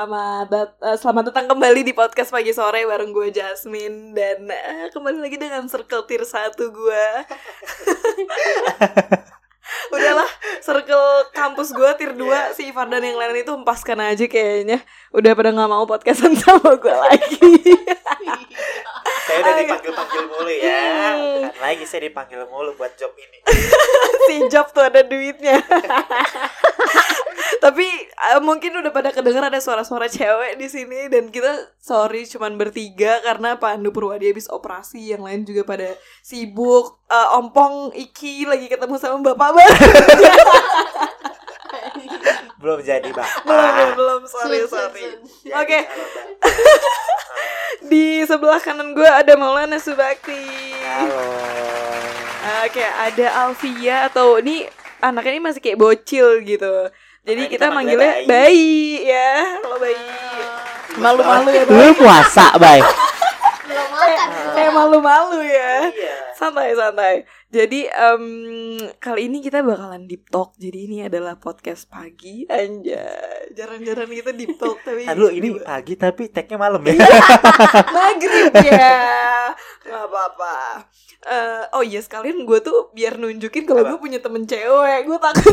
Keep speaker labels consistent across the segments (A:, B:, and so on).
A: selamat eh, selamat datang kembali di podcast pagi sore bareng gue Jasmine dan eh, kembali lagi dengan circle tier satu gue. Udahlah, circle kampus gue tier 2 si Ivan dan yang lain itu hempaskan aja kayaknya. Udah pada nggak mau podcastan sama gue lagi.
B: Saya udah dipanggil-panggil mulu ya.
A: Hmm.
B: Bukan lagi saya dipanggil mulu buat job ini.
A: si job tuh ada duitnya. Tapi eh, mungkin udah pada kedenger ada suara-suara cewek di sini dan kita sorry cuman bertiga karena Pandu Purwadi habis operasi, yang lain juga pada sibuk. Eh, Ompong Iki lagi ketemu sama bapak baru.
B: Belum jadi, Bang.
A: belum, belum, belum, sorry, sorry. Oke.
B: kalau, Bang.
A: Di sebelah kanan gue ada Maulana Subakti.
B: Halo.
A: Oke, ada Alfia atau ini anaknya ini masih kayak bocil gitu. Jadi kita,
B: kita
A: manggilnya
B: manggilnya
A: bayi. ya. Halo bayi. Malu-malu ya,
C: Lu
A: bayi.
C: puasa, Bay.
D: belum makan
A: Kayak malu-malu ya.
B: Iya.
A: Santai, santai. Jadi em, kali ini kita bakalan deep talk. Jadi ini adalah podcast pagi. Anjay. Jarang-jarang kita deep talk tapi
B: lu ini pagi tapi tag-nya malam ya.
A: maghrib ya nggak apa-apa Eh, oh iya sekalian gue tuh biar nunjukin kalau gue punya temen cewek gue takut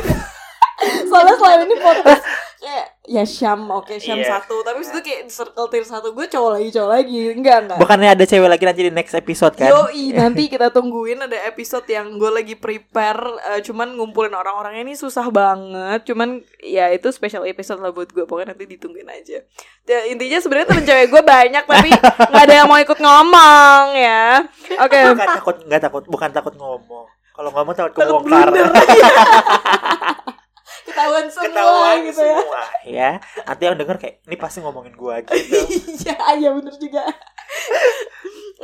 A: soalnya selama ini podcast kayak ya Syam oke Syam
B: Iya.
A: satu. Tapi itu kayak circle tier satu gue cowok lagi cowok lagi. Enggak enggak.
B: Bukannya ada cewek lagi nanti di next episode kan?
A: Yoi, nanti kita tungguin ada episode yang gue lagi prepare eh, Cuman ngumpulin orang-orangnya ini susah banget Cuman ya itu special episode lah buat gue. Pokoknya nanti ditungguin aja. Ya, Intinya sebenarnya temen cewek gue banyak Tapi nggak ada yang mau ikut ngomong ya. Oke.
B: Bukan takut, enggak takut, bukan takut ngomong. Kalau ngomong takut
A: Takut
B: kebongkar.
A: Ketahuan semua
B: Ketahuan
A: gitu ya
B: semua ya. Nanti yang denger kayak ini pasti ngomongin gua gitu.
A: Iya, iya bener juga.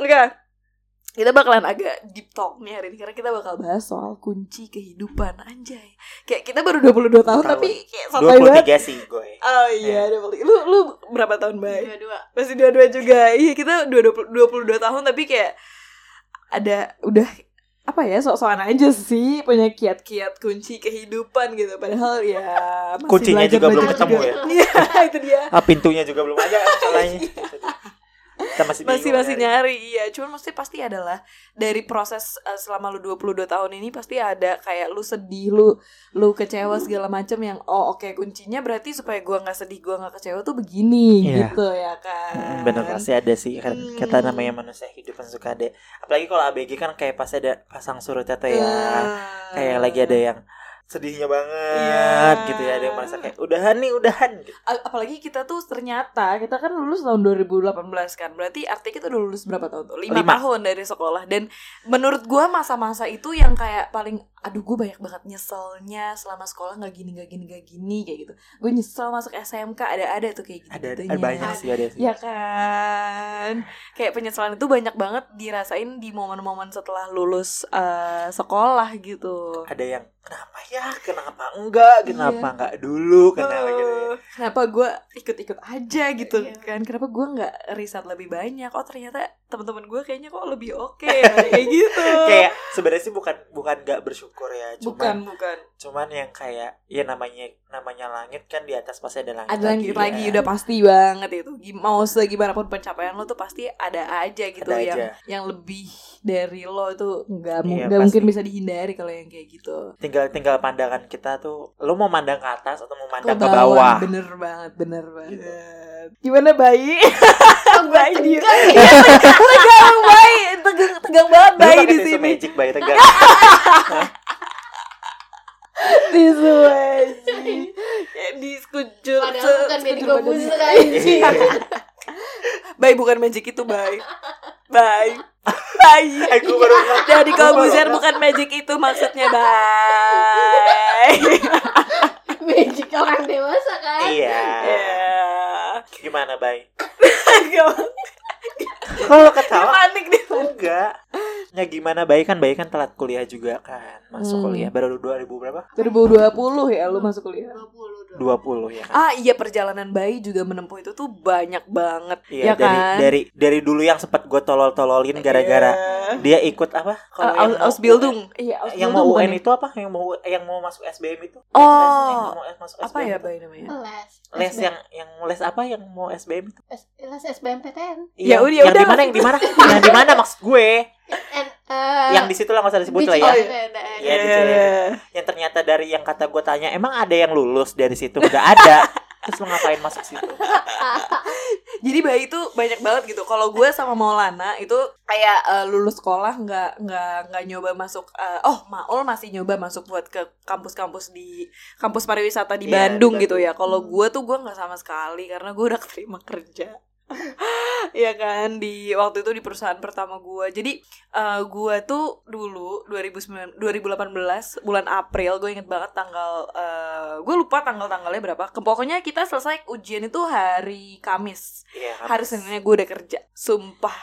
A: Oke. Kita bakalan agak deep talk nih hari ini karena kita bakal bahas soal kunci kehidupan anjay. Kayak kita baru 22 tahun
B: Tahun.
A: tapi kayak santai banget.
B: 23 sih gue.
A: Oh iya, 20. Lu lu berapa tahun, Bay?
D: dua-dua
A: Masih dua-dua juga. Iya, kita 22 22 tahun tapi kayak ada udah apa ya sok-sokan aja sih punya kiat-kiat kunci kehidupan gitu padahal ya masih
B: Kuncinya juga belum
A: belajar-belajar
B: ketemu
A: juga. Iya, itu dia.
B: Ah, pintunya juga belum ada masalahnya. Kita masih
A: masih masih nyari. iya. Cuman mesti pasti adalah dari proses uh, selama lu 22 tahun ini pasti ada kayak lu sedih lu lu kecewa segala macam yang oh oke kuncinya berarti supaya gua nggak sedih gua nggak kecewa tuh begini
B: Iya.
A: gitu ya kan?
B: Hmm, bener pasti ada sih. Kan
A: Hmm.
B: kita namanya manusia hidup kan suka ada. Apalagi kalau ABG kan kayak pasti ada pasang surutnya tuh ya. Kayak lagi ada yang sedihnya banget
A: Iya.
B: gitu ya ada yang merasa kayak udahan nih udahan gitu.
A: Apalagi kita tuh ternyata kita kan lulus tahun 2018 kan berarti artinya kita udah lulus berapa tahun tuh lima
B: Lima.
A: tahun dari sekolah dan menurut gua masa-masa itu yang kayak paling aduh gue banyak banget nyeselnya selama sekolah nggak gini nggak gini nggak gini kayak gitu. Gue nyesel masuk SMK ada ada tuh kayak gitu
B: ada ada banyak sih ada sih.
A: Ya kan? Kayak penyesalan itu banyak banget dirasain di momen-momen setelah lulus eh, sekolah gitu.
B: Ada yang kenapa ya? Kenapa enggak? Kenapa
A: Iya.
B: enggak dulu? Kenapa gitu ya.
A: Kenapa gue ikut-ikut aja gitu
D: Iya.
A: kan? Kenapa gue nggak riset lebih banyak? Oh ternyata teman-teman gue kayaknya kok lebih oke kayak gitu.
B: Kayak sebenarnya sih bukan bukan nggak bersyukur ya
A: bukan
B: cuman
A: bukan
B: cuman yang kayak ya namanya namanya langit kan di atas pasti ada langit
A: ada langit lagi
B: ya.
A: udah pasti banget itu. Mau segimanapun pencapaian lo tuh pasti ada aja gitu
B: Ada
A: yang
B: aja.
A: yang lebih dari lo itu nggak mu-
B: Iya,
A: nggak mungkin bisa dihindari kalau yang kayak gitu.
B: Tinggal tinggal pandangan kita tuh lu mau mandang ke atas atau mau mandang ke
A: bawah.
B: bawah?
A: Bener banget bener banget.
B: Gitu.
A: gimana bayi?
D: Gue
A: bayi dia.
D: tegang
A: Iya, tegang, tegang bayi. Tegang tegang banget bayi di sini.
B: magic bayi tegang
A: tisu magic Kayak di sekujur
D: padahal
A: se-
D: bukan. Kobuser anjing.
A: Bayi bukan magic itu bayi bayi
B: Eh, gua baru
A: jadi Kobuser bukan magic itu maksudnya bayi
D: magic orang dewasa kan?
B: Iya.
A: Ya
B: gimana
A: Gak-
B: kalau
A: dia
B: ketawa
A: panik dia.
B: enggak. Ya gimana? Bayi kan bayi kan telat kuliah juga kan. Masuk
A: Hmm.
B: kuliah. Baru 2000 berapa?
A: 2020 ya lu masuk kuliah.
D: 20
B: 20 ya kan.
A: Ah iya perjalanan bayi juga menempuh itu tuh banyak banget
B: Iya
A: ya
B: dari
A: kan
B: dari dari dulu yang sempat gue tolol-tololin gara-gara
A: Iya.
B: dia ikut apa?
A: Uh,
B: yang
A: Aus-
B: mau
A: Ausbildung Iya
B: UN yang mau UN
A: ya?
B: itu apa? Yang mau yang mau masuk SBM itu?
A: Oh.
B: yang mau masuk
A: Apa
B: SBM
A: ya
B: itu.
A: bayi namanya
D: les
B: Les
D: SBM.
B: yang yang les apa yang mau SBM itu?
D: Les SBMPTN
A: Ya udah, ya
B: yang
A: udah.
B: di mana yang di mana? yang di mana maksud gue?
D: And, uh,
B: yang di situ lah nggak usah disebut
D: di
B: lah ya.
A: Oh.
B: Iya, di
A: Iya,
B: Ciledug.
A: iya.
B: Yang ternyata dari yang kata gue tanya, emang ada yang lulus dari situ? Gak ada. Terus lo ngapain masuk situ?
A: Jadi bayi itu banyak banget gitu. Kalau gue sama Maulana itu kayak eh, lulus sekolah nggak nggak nggak nyoba masuk. eh, oh Maul masih nyoba masuk buat ke kampus-kampus di kampus pariwisata di
B: Iya,
A: Bandung gitu ya. Kalau gue tuh gue nggak sama sekali karena gue udah keterima kerja. Iya kan di waktu itu di perusahaan pertama gue. Jadi eh, gue tuh dulu 2009 2018 bulan April gue inget banget tanggal eh, gue lupa tanggal-tanggalnya berapa. Ke- Pokoknya kita selesai ujian itu hari Kamis.
B: Iya,
A: Hari Seninnya gue udah kerja. Sumpah,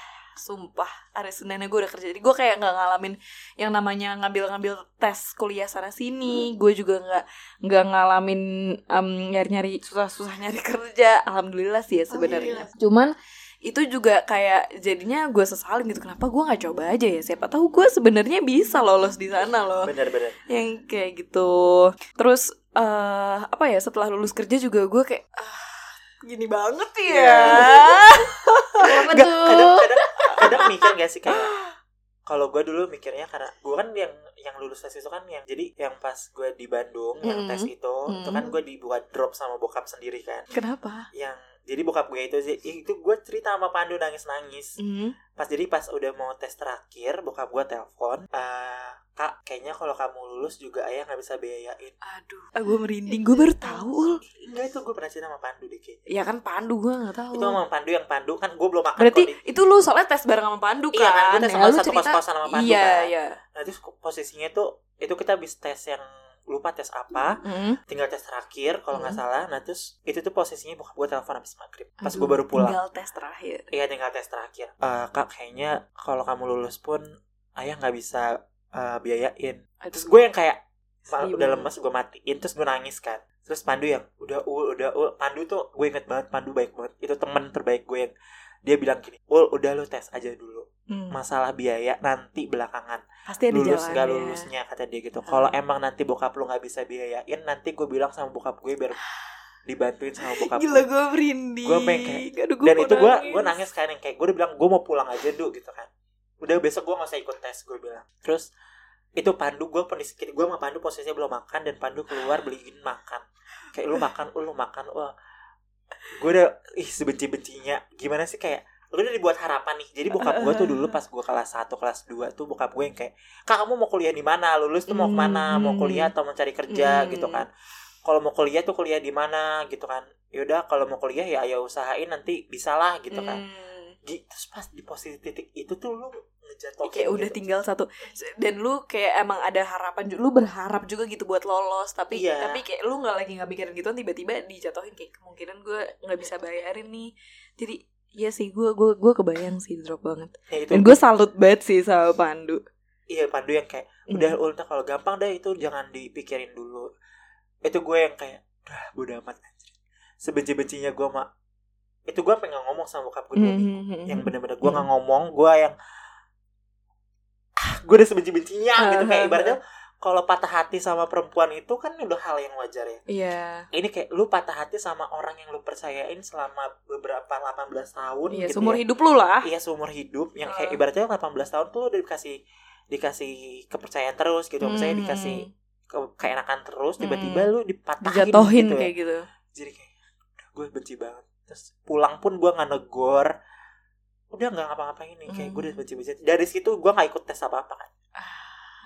A: sumpah. Hari Seninnya gue udah kerja. Jadi gue kayak nggak ngalamin yang namanya ngambil-ngambil tes kuliah sana sini. Gue juga nggak nggak ngalamin em, nyari-nyari susah-susah nyari kerja. Alhamdulillah sih ya sebenarnya. Cuman itu juga kayak jadinya gue sesalin gitu kenapa gue nggak coba aja ya siapa tahu gue sebenarnya bisa lolos di sana loh
B: Bener-bener.
A: yang kayak gitu terus eh apa ya setelah lulus kerja juga gue kayak ah, gini banget ya
D: Kenapa
B: Nggak,
D: tuh?
B: kadang-kadang kadang mikir gak sih kayak kalau gue dulu mikirnya karena gue kan yang yang lulus tes itu kan yang jadi yang pas gue di Bandung yang
A: Mm.
B: tes itu itu kan
A: Mm.
B: gue dibuat drop sama bokap sendiri kan
A: kenapa
B: yang jadi bokap gue itu sih itu gue cerita sama Pandu nangis nangis
A: Hmm.
B: pas jadi pas udah mau tes terakhir bokap gue telepon "Eh, kak kayaknya kalau kamu lulus juga ayah nggak bisa biayain.
A: Aduh ah, gue merinding. Gue baru tahu
B: enggak itu gue pernah cerita sama Pandu deh kayaknya
A: ya kan Pandu gue nggak tahu.
B: Itu sama Pandu yang Pandu kan gue belum makan
A: berarti
B: di-
A: itu lu soalnya tes bareng sama Pandu kan
B: Iya kan, gue tes
A: Ya,
B: sama
A: lu
B: satu
A: cerita-
B: kos-kosan sama Pandu
A: iya
B: kan.
A: iya.
B: Nah terus posisinya tuh itu kita habis tes yang lupa tes apa,
A: Hmm.
B: tinggal tes terakhir kalau nggak
A: Hmm.
B: salah. Nah terus itu tuh posisinya bokap gue telepon habis maghrib. Pas
A: Aduh,
B: gue baru pulang.
A: tinggal tes terakhir
B: Iya tinggal tes terakhir. Eh, kak kayaknya kalau kamu lulus pun ayah nggak bisa eh, biayain. Terus gue yang kayak mal- udah lemes gue matiin terus gue nangis kan. Terus Pandu yang udah ul udah ul Pandu tuh gue inget banget Pandu baik banget. Itu temen terbaik gue yang dia bilang gini, ul udah lu tes aja dulu.
A: Hmm.
B: Masalah biaya nanti belakangan.
A: Pasti ada
B: lulus nggak lulusnya kata dia gitu. Kalau emang nanti bokap lu nggak bisa biayain nanti gue bilang sama bokap gue biar dibantuin sama bokap
A: Gila
B: gue
A: merinding.
B: Gue pengen kayak-
A: Aduh, gua
B: dan itu gue gue nangis kan yang kayak gue udah bilang gue mau pulang aja dulu gitu kan. Udah besok gue nggak usah ikut tes gue bilang. Terus itu Pandu gue posisi gue sama Pandu posisinya belum makan dan Pandu keluar beliin makan. Kayak lu makan lu makan wah gue udah ih sebenci bencinya gimana sih kayak lu udah dibuat harapan nih. Jadi bokap gue tuh dulu pas gue kelas 1 kelas 2 tuh bokap gue yang kayak kak kamu mau kuliah di mana? Lulus tuh mau ke mana mau
A: Hmm.
B: kuliah atau mau cari kerja?
A: Hmm.
B: gitu kan. Kalau mau kuliah tuh kuliah di mana? Gitu kan. Yaudah kalau mau kuliah ya ayo usahain nanti bisa lah gitu kan.
A: Hmm.
B: Terus pas di posisi titik itu tuh lu ngejatohin
A: kayak udah
B: gitu.
A: tinggal satu dan lu kayak emang ada harapan lu berharap juga gitu buat lolos tapi
B: Iya.
A: tapi kayak lu nggak lagi nggak mikirin gitu tiba-tiba dijatuhin kayak kemungkinan gue nggak bisa bayarin nih jadi Iya sih, gue gue gue kebayang sih drop banget.
B: ya, itu
A: Dan gue salut banget sih sama Pandu.
B: iya Pandu yang kayak
A: Hmm.
B: udah udah kalau gampang deh itu jangan dipikirin dulu itu gue yang kayak udah bodo amat anjir sebenci bencinya gue mak itu gue pengen ngomong sama bokap gue dua minggu
A: Hmm.
B: yang bener-bener gue nggak ngomong gue yang gue udah sebenci bencinya gitu kayak ibaratnya kalau patah hati sama perempuan itu kan udah hal yang wajar ya
A: Iya.
B: ini kayak lu patah hati sama orang yang lu percayain selama beberapa 18 tahun
A: Iya,
B: gitu
A: seumur
B: ya.
A: hidup lu lah.
B: iya seumur hidup yang kayak
A: Ah.
B: ibaratnya 18 tahun tuh lu udah dikasih dikasih kepercayaan terus gitu misalnya
A: Hmm.
B: dikasih ke, keenakan terus tiba-tiba
A: Hmm.
B: lu dipatahin
A: dijatohin
B: gitu ya.
A: kayak gitu.
B: jadi kayak gue benci banget terus pulang pun gue nggak negor udah nggak ngapa-ngapain nih kayak
A: Hmm.
B: gue udah benci-benci dari situ gue nggak ikut tes apa-apa kan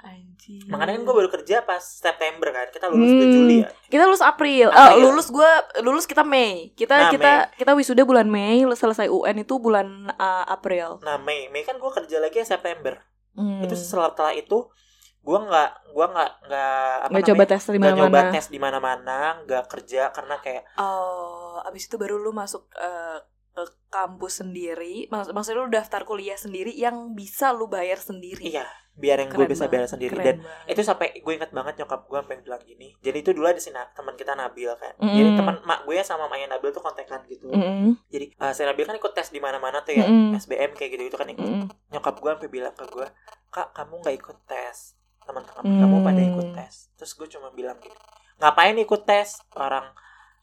A: Anjir.
B: makanya kan gue baru kerja pas September kan kita lulus tuh
A: Hmm.
B: Juli ya
A: Kita lulus April. Eh,
B: ya?
A: lulus gue lulus kita Mei. Kita
B: Nah,
A: kita kita wisuda bulan Mei, selesai UN itu bulan uh, April.
B: nah Mei Mei kan gue kerja lagi ya September
A: Hmm.
B: itu setelah itu gue nggak gue nggak nggak apa
A: nggak coba tes di
B: nyoba
A: mana-mana.
B: tes di mana-mana nggak kerja karena kayak
A: Oh, abis itu baru lu masuk eh, ke kampus sendiri, mak maksudnya lu daftar kuliah sendiri yang bisa lu bayar sendiri.
B: Iya, biar yang gue bisa bayar sendiri dan
A: banget.
B: itu sampai gue inget banget nyokap gue sampai bilang gini. Jadi itu dulu ada si Na- teman kita Nabil kan.
A: Mm.
B: Jadi teman mak gue sama maknya Nabil tuh kontekan gitu.
A: Mm-mm.
B: Jadi eh, si Nabil kan ikut tes di mana-mana tuh ya,
A: Mm-mm.
B: SBM kayak gitu itu kan ikut.
A: Mm-mm.
B: Nyokap gue sampai bilang ke gue, "Kak, kamu nggak ikut tes. Teman-teman
A: Hmm.
B: kamu pada ikut tes." Terus gue cuma bilang gini, "Ngapain ikut tes? Orang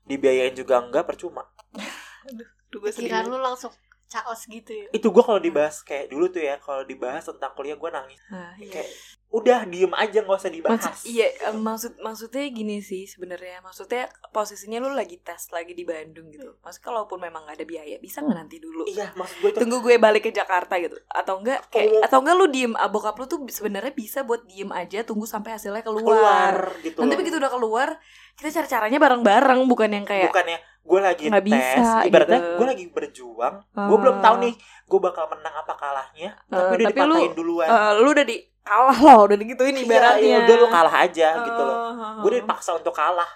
B: dibiayain juga enggak percuma."
A: Duh, gue
D: Pikiran lu langsung caos gitu ya.
B: Itu gue kalau dibahas kayak dulu tuh ya, kalau dibahas tentang kuliah gue nangis.
A: Nah, iya.
B: Kayak udah diem aja nggak usah dibahas.
A: Maksud, iya, maksud maksudnya gini sih sebenarnya. Maksudnya posisinya lu lagi tes lagi di Bandung gitu. Maksud kalaupun memang gak ada biaya, bisa nggak nanti dulu?
B: Iya, maksud gue tuh
A: Tunggu gue balik ke Jakarta gitu. Atau enggak kayak
B: Oh.
A: atau enggak lu diem ah, bokap lu tuh sebenarnya bisa buat diem aja tunggu sampai hasilnya keluar.
B: keluar gitu.
A: Nanti
B: loh.
A: begitu udah keluar, kita cari caranya bareng-bareng bukan yang kayak
B: bukannya gue lagi
A: nggak
B: tes
A: bisa,
B: ibaratnya
A: gitu.
B: gue lagi berjuang
A: Ah.
B: gue belum tahu nih gue bakal menang apa kalahnya tapi
A: Ah,
B: udah
A: tapi lu,
B: duluan
A: eh, lu udah di kalah loh, udah digituin
B: Iya,
A: ibaratnya.
B: iya, udah lu kalah aja gitu loh
A: Oh,
B: gue udah dipaksa untuk kalah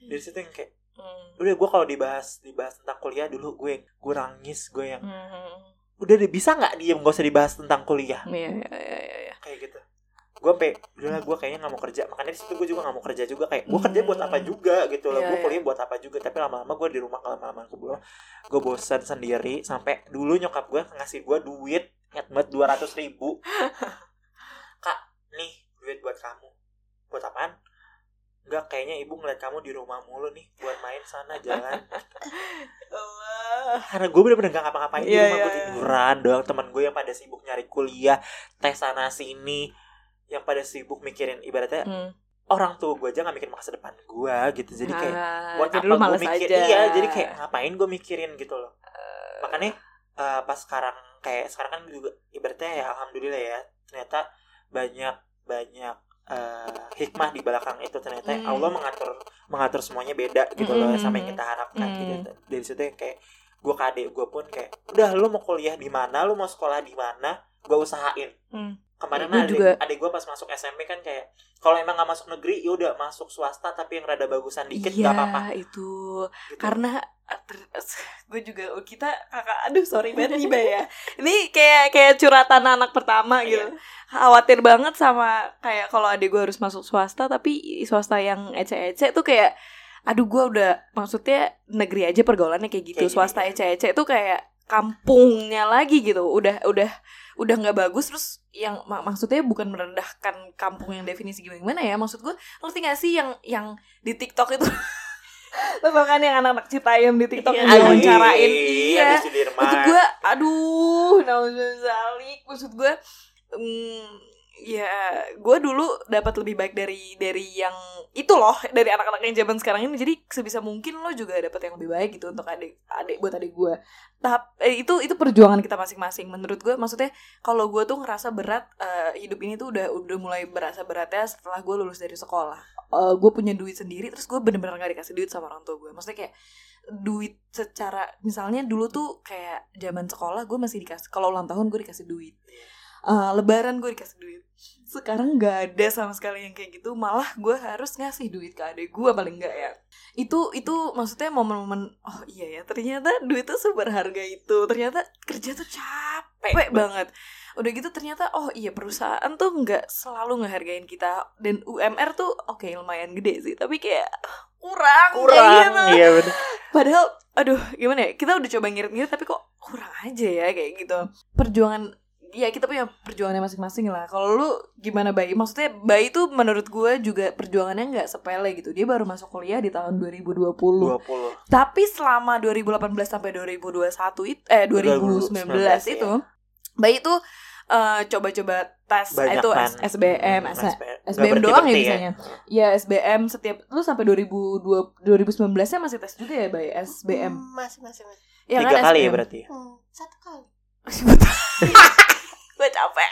B: dari situ yang kayak
A: Hmm.
B: udah gue kalau dibahas dibahas tentang kuliah dulu gue gue nangis gue yang
A: Hmm.
B: udah deh bisa nggak diem gak usah dibahas tentang kuliah
A: Iya, iya, iya, iya, iya.
B: kayak gitu gue udahlah gue kayaknya nggak mau kerja makanya di situ gue juga nggak mau kerja juga kayak gue kerja buat apa juga gitu loh
A: Iya,
B: gue
A: iya.
B: kuliah buat apa juga tapi lama-lama gue di rumah lama-lama gue bilang gue bosan sendiri sampai dulu nyokap gue ngasih gue duit ingat banget dua ratus ribu kak nih duit buat kamu buat apaan Enggak, kayaknya ibu ngeliat kamu di rumah mulu nih buat main sana jalan. Karena gue bener-bener gak ngapa-ngapain di
A: Iya,
B: rumah
A: iya,
B: gue
A: iya.
B: tiduran doang. Teman gue yang pada sibuk nyari kuliah, tes sana sini, yang pada sibuk mikirin ibaratnya
A: Hmm.
B: orang tua gue aja gak mikirin masa depan gue gitu jadi kayak
A: Ah,
B: buat
A: jadi
B: apa gue mikir
A: aja.
B: iya jadi kayak ngapain gue mikirin gitu loh makanya eh, pas sekarang kayak sekarang kan juga ibaratnya ya alhamdulillah ya ternyata banyak banyak eh, hikmah di belakang itu ternyata
A: Hmm.
B: Allah mengatur mengatur semuanya beda gitu loh
A: Hmm.
B: sama yang kita harapkan
A: Hmm.
B: gitu dari situ yang kayak gue kadek gue pun kayak udah lu mau kuliah di mana lu mau sekolah di mana gue usahain
A: Hmm.
B: Kemarin adik,
A: juga.
B: adik gue pas masuk SMP kan kayak kalau emang gak masuk negeri ya udah masuk swasta tapi yang rada bagusan dikit
A: iya,
B: gak apa-apa
A: itu
B: gitu.
A: karena gue juga oh, kita kakak aduh sorry banget nih ya ini kayak kayak curhatan anak pertama
B: Iya.
A: gitu khawatir banget sama kayak kalau adik gue harus masuk swasta tapi swasta yang ece-ece tuh kayak aduh gue udah maksudnya negeri aja pergaulannya kayak gitu
B: Kayak
A: swasta ece-ece tuh kayak kampungnya lagi gitu udah udah udah nggak bagus terus yang mak- maksudnya bukan merendahkan kampung yang definisi gimana gimana ya maksud gue ngerti gak sih yang yang di TikTok itu lo tau kan yang anak-anak Citayam di TikTok yang
D: Iya.
A: wawancarain iya
B: Sudirman.
A: maksud gue aduh nauzalik maksud gue mm, ya gue dulu dapat lebih baik dari dari yang itu loh dari anak-anak yang zaman sekarang ini. Jadi sebisa mungkin lo juga dapat yang lebih baik gitu untuk adik adik buat adik gue tahap eh, itu itu perjuangan kita masing-masing menurut gue maksudnya kalau gue tuh ngerasa berat eh, hidup ini tuh udah udah mulai berasa beratnya setelah gue lulus dari sekolah. Eh, gue punya duit sendiri terus gue bener-bener gak dikasih duit sama orang tua gue maksudnya kayak duit secara misalnya dulu tuh kayak zaman sekolah gue masih dikasih kalau ulang tahun gue dikasih duit Eh, lebaran gue dikasih duit. Sekarang nggak ada sama sekali yang kayak gitu. Malah gue harus ngasih duit ke adik gue paling nggak ya. Itu itu maksudnya momen-momen oh iya ya ternyata duit tuh seberharga itu. Ternyata kerja tuh capek banget. Udah gitu ternyata oh iya perusahaan tuh nggak selalu ngehargain kita. Dan UMR tuh oke lumayan gede sih tapi kayak kurang
B: kurang
A: gitu.
B: iya bener.
A: Padahal, aduh, gimana ya? Kita udah coba ngirit-ngirit tapi kok kurang aja ya kayak gitu. Perjuangan, ya kita punya perjuangannya masing-masing lah. Kalau lu gimana Bayi? Maksudnya Bayi tuh menurut gue juga perjuangannya nggak sepele gitu. Dia baru masuk kuliah di tahun 2020.
B: 20
A: Tapi selama 2018 sampai 2021 itu, eh 2019
B: 2019,
A: itu, Bayi tuh eh, coba-coba tes
B: banyak
A: itu
B: kan
A: SBM,
B: Hmm,
A: S-
B: Nggak
A: SBM doang ya biasanya. Ya SBM setiap lu sampai 2002 2019 nya masih tes juga ya Bay SBM.
D: Hmm, masih masih masih.
A: Ya
B: tiga kali ya
A: SBM.
B: berarti ya?
D: Hmm, satu kali.
A: Gue capek.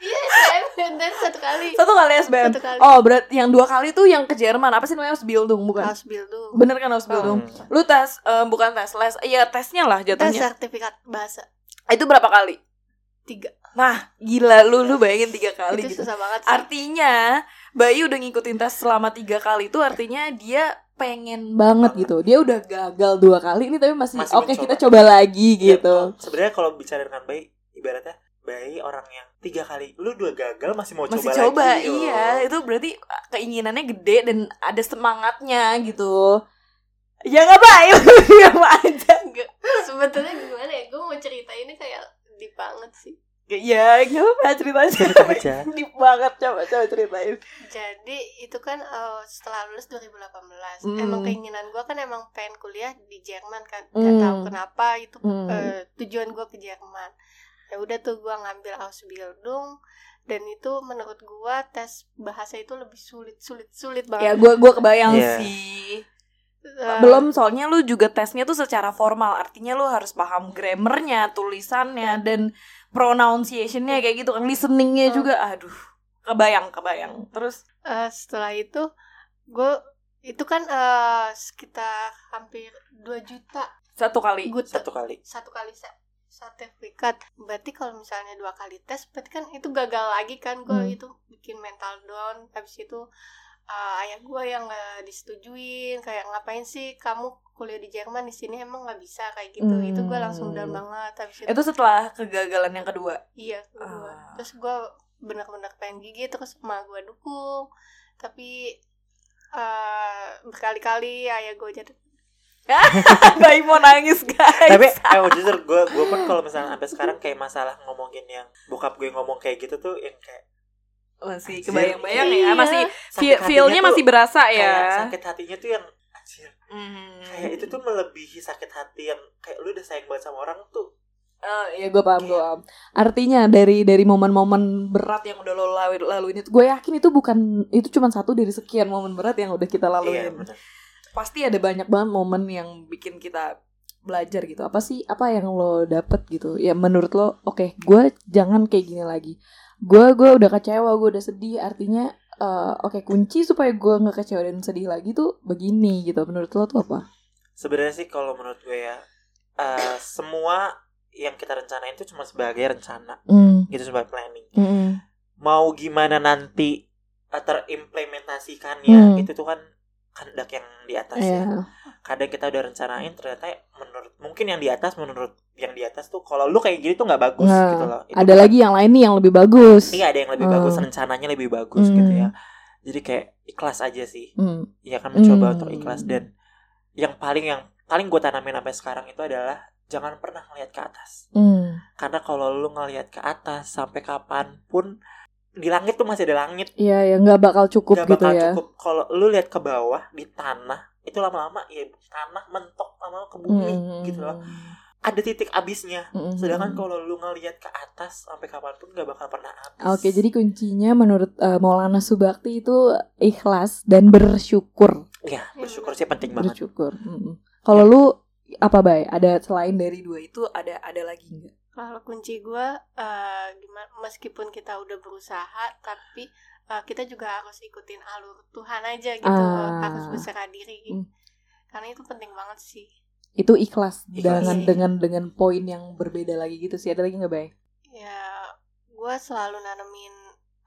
D: Iya, SBM dan satu kali.
A: Satu kali SBM.
D: Satu kali.
A: Oh, berat yang dua kali tuh yang ke Jerman. Apa sih namanya Ausbildung bukan?
D: Ausbildung.
A: Bener kan Ausbildung?
B: Hmm.
A: Lu tes eh, bukan tes les. Iya, tesnya lah
D: Tes
A: jatuhnya.
D: sertifikat bahasa
A: Itu berapa kali?
D: tiga.
A: Nah, gila lu lu bayangin tiga kali
D: itu
A: gitu.
D: susah banget sih.
A: Artinya Bayi udah ngikutin tes selama tiga kali itu artinya dia pengen banget gitu dia udah gagal dua kali ini tapi masih,
B: Masih
A: oke
B: mencoba.
A: kita coba lagi gitu
B: Ya, sebenarnya kalau bicara dengan bayi ibaratnya bayi orang yang tiga kali lu dua gagal masih mau
A: masih
B: coba,
A: coba
B: lagi yo.
A: iya itu berarti keinginannya gede dan ada semangatnya gitu ya nggak baik diam aja
D: Enggak. Sebetulnya gimana ya? Gue mau cerita ini kayak deep banget sih.
A: ya apa ceritanya
B: Cerita aja.
A: deep banget coba coba ceritain
D: Jadi itu kan eh, setelah lulus 2018
A: Hmm.
D: Emang keinginan gue kan emang pengen kuliah di Jerman kan Gak
A: Hmm.
D: tahu kenapa itu
A: Hmm.
D: eh, tujuan gue ke Jerman Ya udah tuh gue ngambil Ausbildung Dan itu menurut gue tes bahasa itu lebih sulit Sulit sulit
A: ya
D: banget.
A: Gue gua kebayang
B: Iya.
A: sih.
D: Eh,
A: belum soalnya lu juga tesnya tuh secara formal. Artinya lu harus paham grammarnya tulisannya dan pronunciationnya kayak gitu kan listeningnya juga. Aduh kebayang kebayang. Terus?
D: Eh, Setelah itu gue itu kan eh, sekitar hampir 2 juta.
A: Satu kali.
D: Gue
B: Satu kali.
D: satu kali sertifikat. Berarti kalau misalnya dua kali tes berarti kan itu gagal lagi kan gue
A: Hmm.
D: itu bikin mental down. Habis itu uh, ayah gue yang nggak disetujuin kayak ngapain sih kamu kuliah di Jerman? Di sini emang nggak bisa kayak gitu.
A: Hmm.
D: itu gue langsung down banget. Habis itu,
A: itu setelah kegagalan yang kedua?
D: Iya kedua.
A: Ah.
D: terus gue benar-benar pengen gigi terus emak gue dukung. Tapi uh, berkali-kali ayah gue jadi
A: bayi mau nangis guys.
B: Tapi eh jujur gue gue pun kalau misalnya sampai sekarang kayak masalah ngomongin yang bokap gue ngomong kayak gitu tuh yang kayak
A: masih kebayang-bayang
D: Iya.
A: ya masih
B: sakit
A: feel feelnya masih berasa
B: kayak
A: ya
B: sakit hatinya tuh yang anjir
A: Hmm.
B: kayak itu tuh melebihi sakit hati yang kayak lu udah sayang banget sama orang tuh.
A: Eh, ya gue paham gue paham. Artinya dari dari momen-momen berat yang udah lo lalu laluin itu gue yakin itu bukan itu cuma satu dari sekian momen berat yang udah kita
B: iya
A: laluin
B: bener
A: pasti ada banyak banget momen yang bikin kita belajar gitu. Apa sih apa yang lo dapet gitu? Ya menurut lo oke gue jangan kayak gini lagi. Gue gue udah kecewa gue udah sedih. Artinya eh, oke kunci supaya gue nggak kecewa dan sedih lagi tuh begini gitu. Menurut lo tuh apa?
B: Sebenarnya sih kalau menurut gue ya eh, semua yang kita rencanain itu cuma sebagai rencana.
A: Mm,
B: gitu sebagai planning.
A: Mm, mm.
B: mau gimana nanti eh, terimplementasikannya
A: Hmm.
B: itu tuh kan kehendak yang di atas
A: Iya.
B: ya kadang kita udah rencanain ternyata menurut mungkin yang di atas menurut yang di atas tuh kalau lu kayak gini tuh nggak bagus
A: Nah,
B: gitu loh Itu
A: ada
B: kan-
A: lagi yang lain nih yang lebih bagus
B: iya ada yang lebih
A: Hmm.
B: bagus rencananya lebih bagus
A: Hmm.
B: gitu ya jadi kayak ikhlas aja sih
A: Mm,
B: ya kan mencoba
A: Hmm.
B: untuk ikhlas dan yang paling yang paling gue tanamin sampai sekarang itu adalah jangan pernah ngelihat ke atas
A: mm.
B: karena kalau lu ngelihat ke atas sampai kapan pun di langit tuh masih ada langit
A: Iya ya nggak bakal cukup
B: gak
A: gitu
B: bakal
A: ya.
B: cukup kalau lu lihat ke bawah di tanah itu lama-lama ya tanah mentok lama ke bumi
A: Mm.
B: gitu loh ada titik abisnya
A: Mm.
B: sedangkan kalau lu ngelihat ke atas sampai kapan pun gak bakal pernah habis
A: Oke, jadi kuncinya menurut eh, Maulana Subakti itu ikhlas dan bersyukur.
B: ya bersyukur sih penting banget
A: Bersyukur. Mm. Kalau lu apa bay? Ada selain dari dua itu ada ada lagi nggak?
D: Kalau kunci gue, uh, gimana? Meskipun kita udah berusaha, tapi uh, kita juga harus ikutin alur Tuhan aja gitu,
A: Ah.
D: harus berserah diri.
A: Hmm.
D: Karena itu penting banget sih.
A: Itu ikhlas,
B: Ikhlas.
A: dengan dengan dengan poin yang berbeda lagi gitu sih. Ada lagi nggak bay?
D: Ya, gue selalu nanemin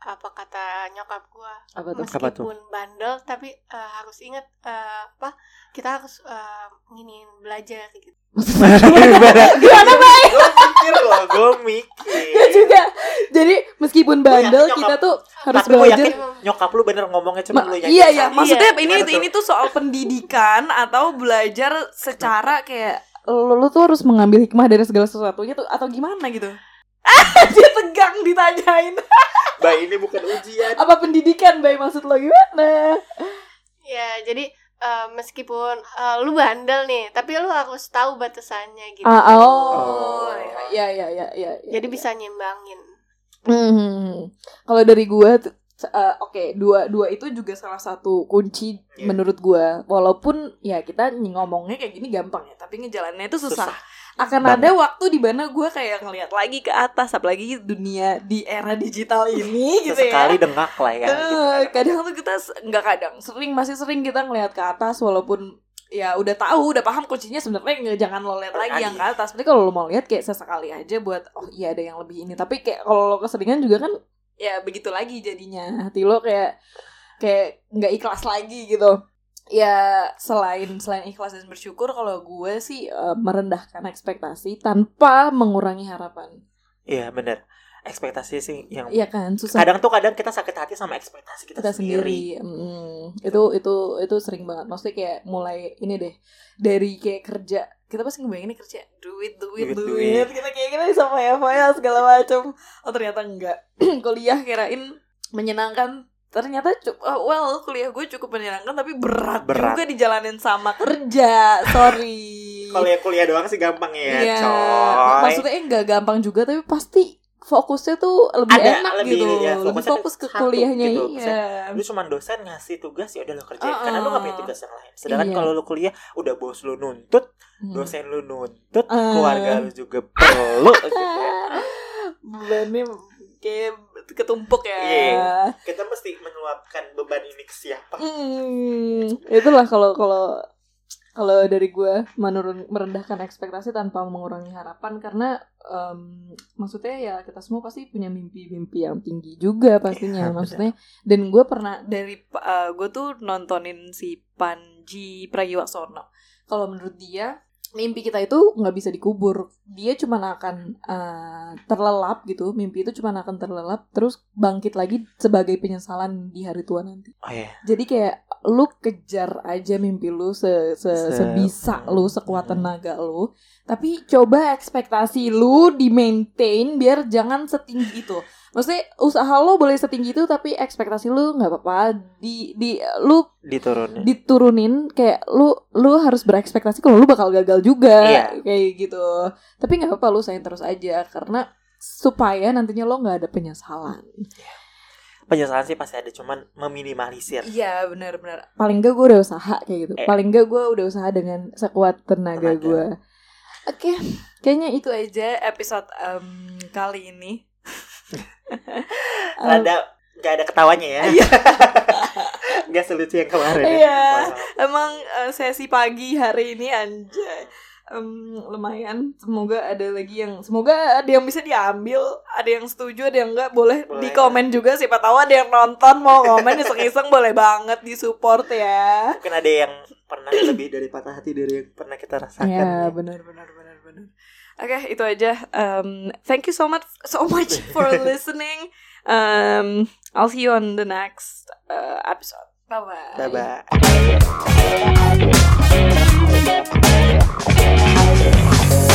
D: apa kata nyokap gue.
A: Apa tuh?
B: Apa tuh?
D: Meskipun bandel, tapi uh, harus ingat uh, apa? Kita harus uh, nginin belajar gitu.
A: Gimana bay?
B: gue mikir loh gue mikir
A: Gak juga. Jadi meskipun bandel
B: yakin
A: kita
B: nyokap-
A: tuh harus
B: tapi
A: belajar.
B: yakin nyokap lu bener ngomongnya cuma
A: Ma-
B: lu yakin
A: iya iya, maksudnya ini
B: Gimana tuh?
A: ini tuh soal pendidikan atau belajar secara kayak lu, lu tuh harus mengambil hikmah dari segala sesuatunya tuh atau gimana gitu. Dia tegang ditanyain.
B: Mbak ini bukan ujian
A: Apa pendidikan, Bay? Maksud lo gimana?
D: Ya, jadi uh, meskipun uh, lu bandel nih, tapi lu harus tahu batasannya gitu.
A: Ah, oh.
B: Oh.
A: Ya ya ya ya. ya.
D: Jadi bisa nyimbangin.
A: Hmm. Kalau dari gua tuh, eh, oke, dua dua itu juga salah satu kunci
B: Iya.
A: menurut gua. Walaupun ya kita ngomongnya kayak gini gampang ya, tapi ngejalaninnya itu susah.
B: susah
A: Akan
B: Banget.
A: ada waktu di mana gua kayak ngelihat lagi ke atas, apalagi dunia di era digital ini gitu ya.
B: sesekali dengak lah ya gitu.
A: Eh, kadang tuh kita nggak kadang, sering masih sering kita ngelihat ke atas walaupun ya udah tahu, udah paham kuncinya sebenarnya jangan lo lihat lagi yang ke atas. Tapi kalau lo mau lihat kayak sesekali aja buat oh iya ada yang lebih ini. Tapi kayak kalau lo keseringan juga kan ya begitu lagi jadinya. Hati lo kayak kayak nggak ikhlas lagi gitu. Ya selain selain ikhlas dan bersyukur kalau gue sih eh, merendahkan ekspektasi tanpa mengurangi harapan.
B: Iya bener. Ekspektasi sih yang
A: Iya kan susah.
B: Kadang tuh kadang kita sakit hati sama ekspektasi kita,
A: kita
B: sendiri.
A: sendiri, Mm, itu itu itu sering banget. Maksudnya kayak mulai ini deh dari kayak kerja kita pasti ngebayangin kerja duit duit
B: Duit,
A: duit,
B: duit.
A: kita kayak kita bisa foya-foya segala macam oh ternyata enggak. Kuliah kirain menyenangkan ternyata oh, well kuliah gue cukup menyenangkan tapi berat,
B: Berat.
A: juga dijalanin sama kerja sorry
B: Kalau ya kuliah doang sih gampang ya,
A: Iya,
B: coy.
A: maksudnya enggak gampang juga tapi pasti fokusnya tuh lebih
B: Ada,
A: enak
B: lebih-
A: gitu
B: ya,
A: lebih fokus ke kuliahnya
B: gitu.
A: iya
B: lu cuma dosen ngasih tugas ya udah lo kerjain
A: Uh-uh.
B: karena lu gak punya tugas yang lain sedangkan
A: Iya.
B: kalau lu kuliah udah bos lu nuntut
A: Hmm.
B: dosen lu nuntut
A: Uh.
B: keluarga lu juga perlu gitu.
A: bebannya kayak ketumpuk ya.
B: Iya. kita mesti meluapkan beban ini ke siapa
A: Hmm, itulah kalau kalau kalau dari gue menurun merendahkan ekspektasi tanpa mengurangi harapan karena em, maksudnya ya kita semua pasti punya mimpi-mimpi yang tinggi juga pastinya
B: benar.
A: maksudnya dan gue pernah dari gue tuh nontonin si Panji Pragiwaksono kalau menurut dia mimpi kita itu nggak bisa dikubur. Dia cuma akan eh, terlelap gitu. Mimpi itu cuma akan terlelap terus bangkit lagi sebagai penyesalan di hari tua nanti.
B: Oh iya.
A: Jadi kayak lu kejar aja mimpi lu se, se-
B: Se-
A: sebisa lu sekuat tenaga lu. Tapi coba ekspektasi lu di maintain biar jangan setinggi itu maksudnya usaha lu boleh setinggi itu tapi ekspektasi lu nggak apa-apa di di lu
B: diturunin
A: diturunin kayak lu lu harus berekspektasi kalau lu bakal gagal juga
B: Iya.
A: kayak gitu tapi nggak apa-apa lu sayang terus aja karena supaya nantinya lo nggak ada penyesalan
B: penyesalan sih pasti ada cuman meminimalisir
A: Iya benar-benar. Paling gak gue udah usaha kayak gitu.
B: Eh.
A: Paling gak gue udah usaha dengan sekuat tenaga,
B: Tenaga.
A: gue. Oke, kayaknya itu aja episode em, kali ini.
B: Ada nggak ada ketawanya ya
A: Iya.
B: nggak selucu yang kemarin ya.
A: Iya.
B: Wow.
A: emang eh, sesi pagi hari ini anjay. Em, lumayan semoga ada lagi yang semoga ada yang bisa diambil ada yang setuju ada yang enggak boleh,
B: Boleh.
A: di komen juga siapa tahu ada yang nonton mau komen iseng-iseng boleh banget di support ya
B: mungkin ada yang pernah lebih dari patah hati dari yang pernah kita rasakan
A: Ya benar benar benar benar okay, itu aja. Um, thank you so much, so much for listening. Um, I'll see you on the next uh, episode. Bye bye.
B: Bye bye.